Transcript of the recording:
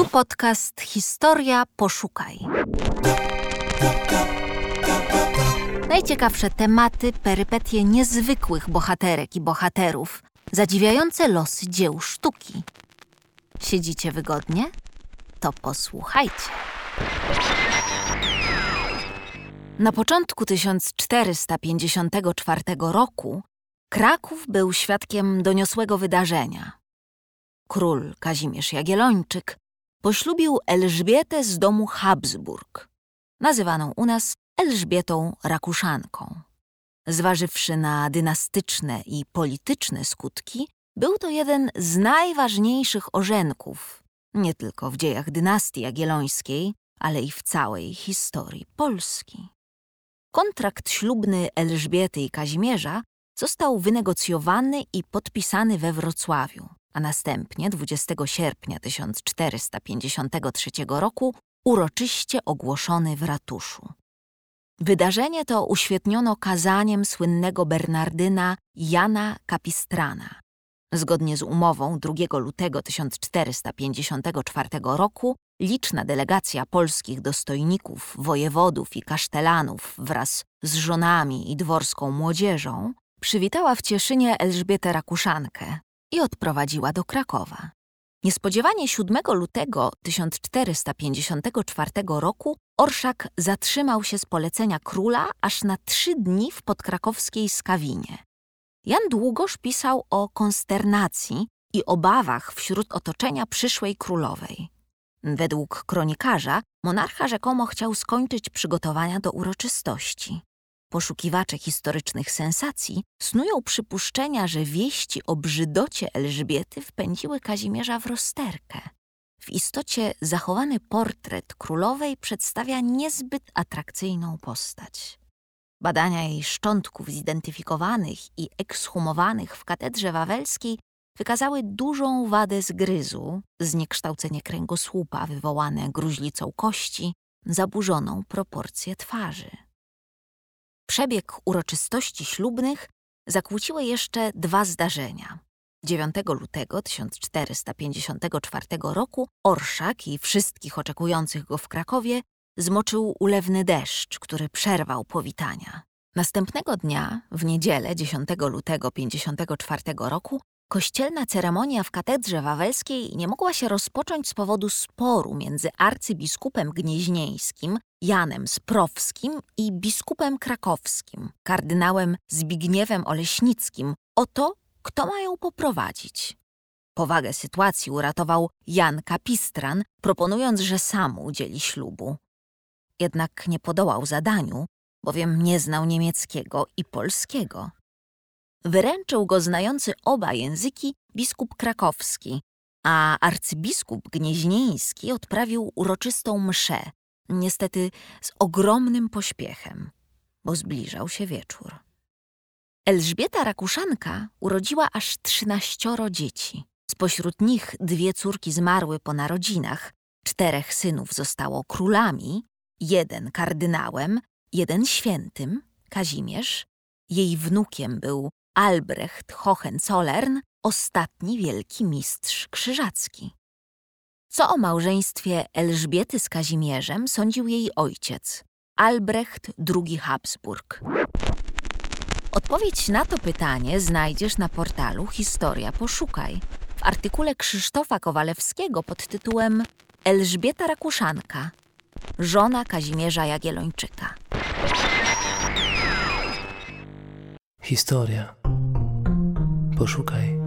Tu podcast Historia Poszukaj. Najciekawsze tematy, perypetie niezwykłych bohaterek i bohaterów, zadziwiające losy dzieł sztuki. Siedzicie wygodnie? To posłuchajcie. Na początku 1454 roku Kraków był świadkiem doniosłego wydarzenia. Król Kazimierz Jagiellończyk poślubił Elżbietę z domu Habsburg, nazywaną u nas Elżbietą Rakuszanką. Zważywszy na dynastyczne i polityczne skutki, był to jeden z najważniejszych orzenków, nie tylko w dziejach dynastii jagiellońskiej, ale i w całej historii Polski. Kontrakt ślubny Elżbiety i Kazimierza został wynegocjowany i podpisany we Wrocławiu, a następnie 20 sierpnia 1453 roku uroczyście ogłoszony w ratuszu. Wydarzenie to uświetniono kazaniem słynnego Bernardyna Jana Kapistrana. Zgodnie z umową 2 lutego 1454 roku liczna delegacja polskich dostojników, wojewodów i kasztelanów wraz z żonami i dworską młodzieżą przywitała w Cieszynie Elżbietę Rakuszankę i odprowadziła do Krakowa. Niespodziewanie 7 lutego 1454 roku Orszak zatrzymał się z polecenia króla aż na trzy dni w podkrakowskiej Skawinie. Jan Długosz pisał o konsternacji i obawach wśród otoczenia przyszłej królowej. Według kronikarza monarcha rzekomo chciał skończyć przygotowania do uroczystości. Poszukiwacze historycznych sensacji snują przypuszczenia, że wieści o brzydocie Elżbiety wpędziły Kazimierza w rozterkę. W istocie zachowany portret królowej przedstawia niezbyt atrakcyjną postać. Badania jej szczątków zidentyfikowanych i ekshumowanych w katedrze wawelskiej wykazały dużą wadę zgryzu, zniekształcenie kręgosłupa wywołane gruźlicą kości, zaburzoną proporcję twarzy. Przebieg uroczystości ślubnych zakłóciły jeszcze dwa zdarzenia. 9 lutego 1454 roku Orszak i wszystkich oczekujących go w Krakowie zmoczył ulewny deszcz, który przerwał powitania. Następnego dnia, w niedzielę 10 lutego 54 roku, Kościelna ceremonia w katedrze wawelskiej nie mogła się rozpocząć z powodu sporu między arcybiskupem gnieźnieńskim Janem Sprowskim i biskupem krakowskim, kardynałem Zbigniewem Oleśnickim, o to, kto ma ją poprowadzić. Powagę sytuacji uratował Jan Kapistran, proponując, że sam udzieli ślubu. Jednak nie podołał zadaniu, bowiem nie znał niemieckiego i polskiego. Wyręczył go znający oba języki biskup krakowski, a arcybiskup gnieźnieński odprawił uroczystą mszę, niestety z ogromnym pośpiechem, bo zbliżał się wieczór. Elżbieta Rakuszanka urodziła aż trzynaścioro dzieci. Spośród nich dwie córki zmarły po narodzinach, czterech synów zostało królami, jeden kardynałem, jeden świętym, Kazimierz. Jej wnukiem był Albrecht Hohenzollern, ostatni wielki mistrz krzyżacki. Co o małżeństwie Elżbiety z Kazimierzem sądził jej ojciec, Albrecht II Habsburg? Odpowiedź na to pytanie znajdziesz na portalu Historia Poszukaj w artykule Krzysztofa Kowalewskiego pod tytułem Elżbieta Rakuszanka, żona Kazimierza Jagiellończyka. Historia. Poszukaj.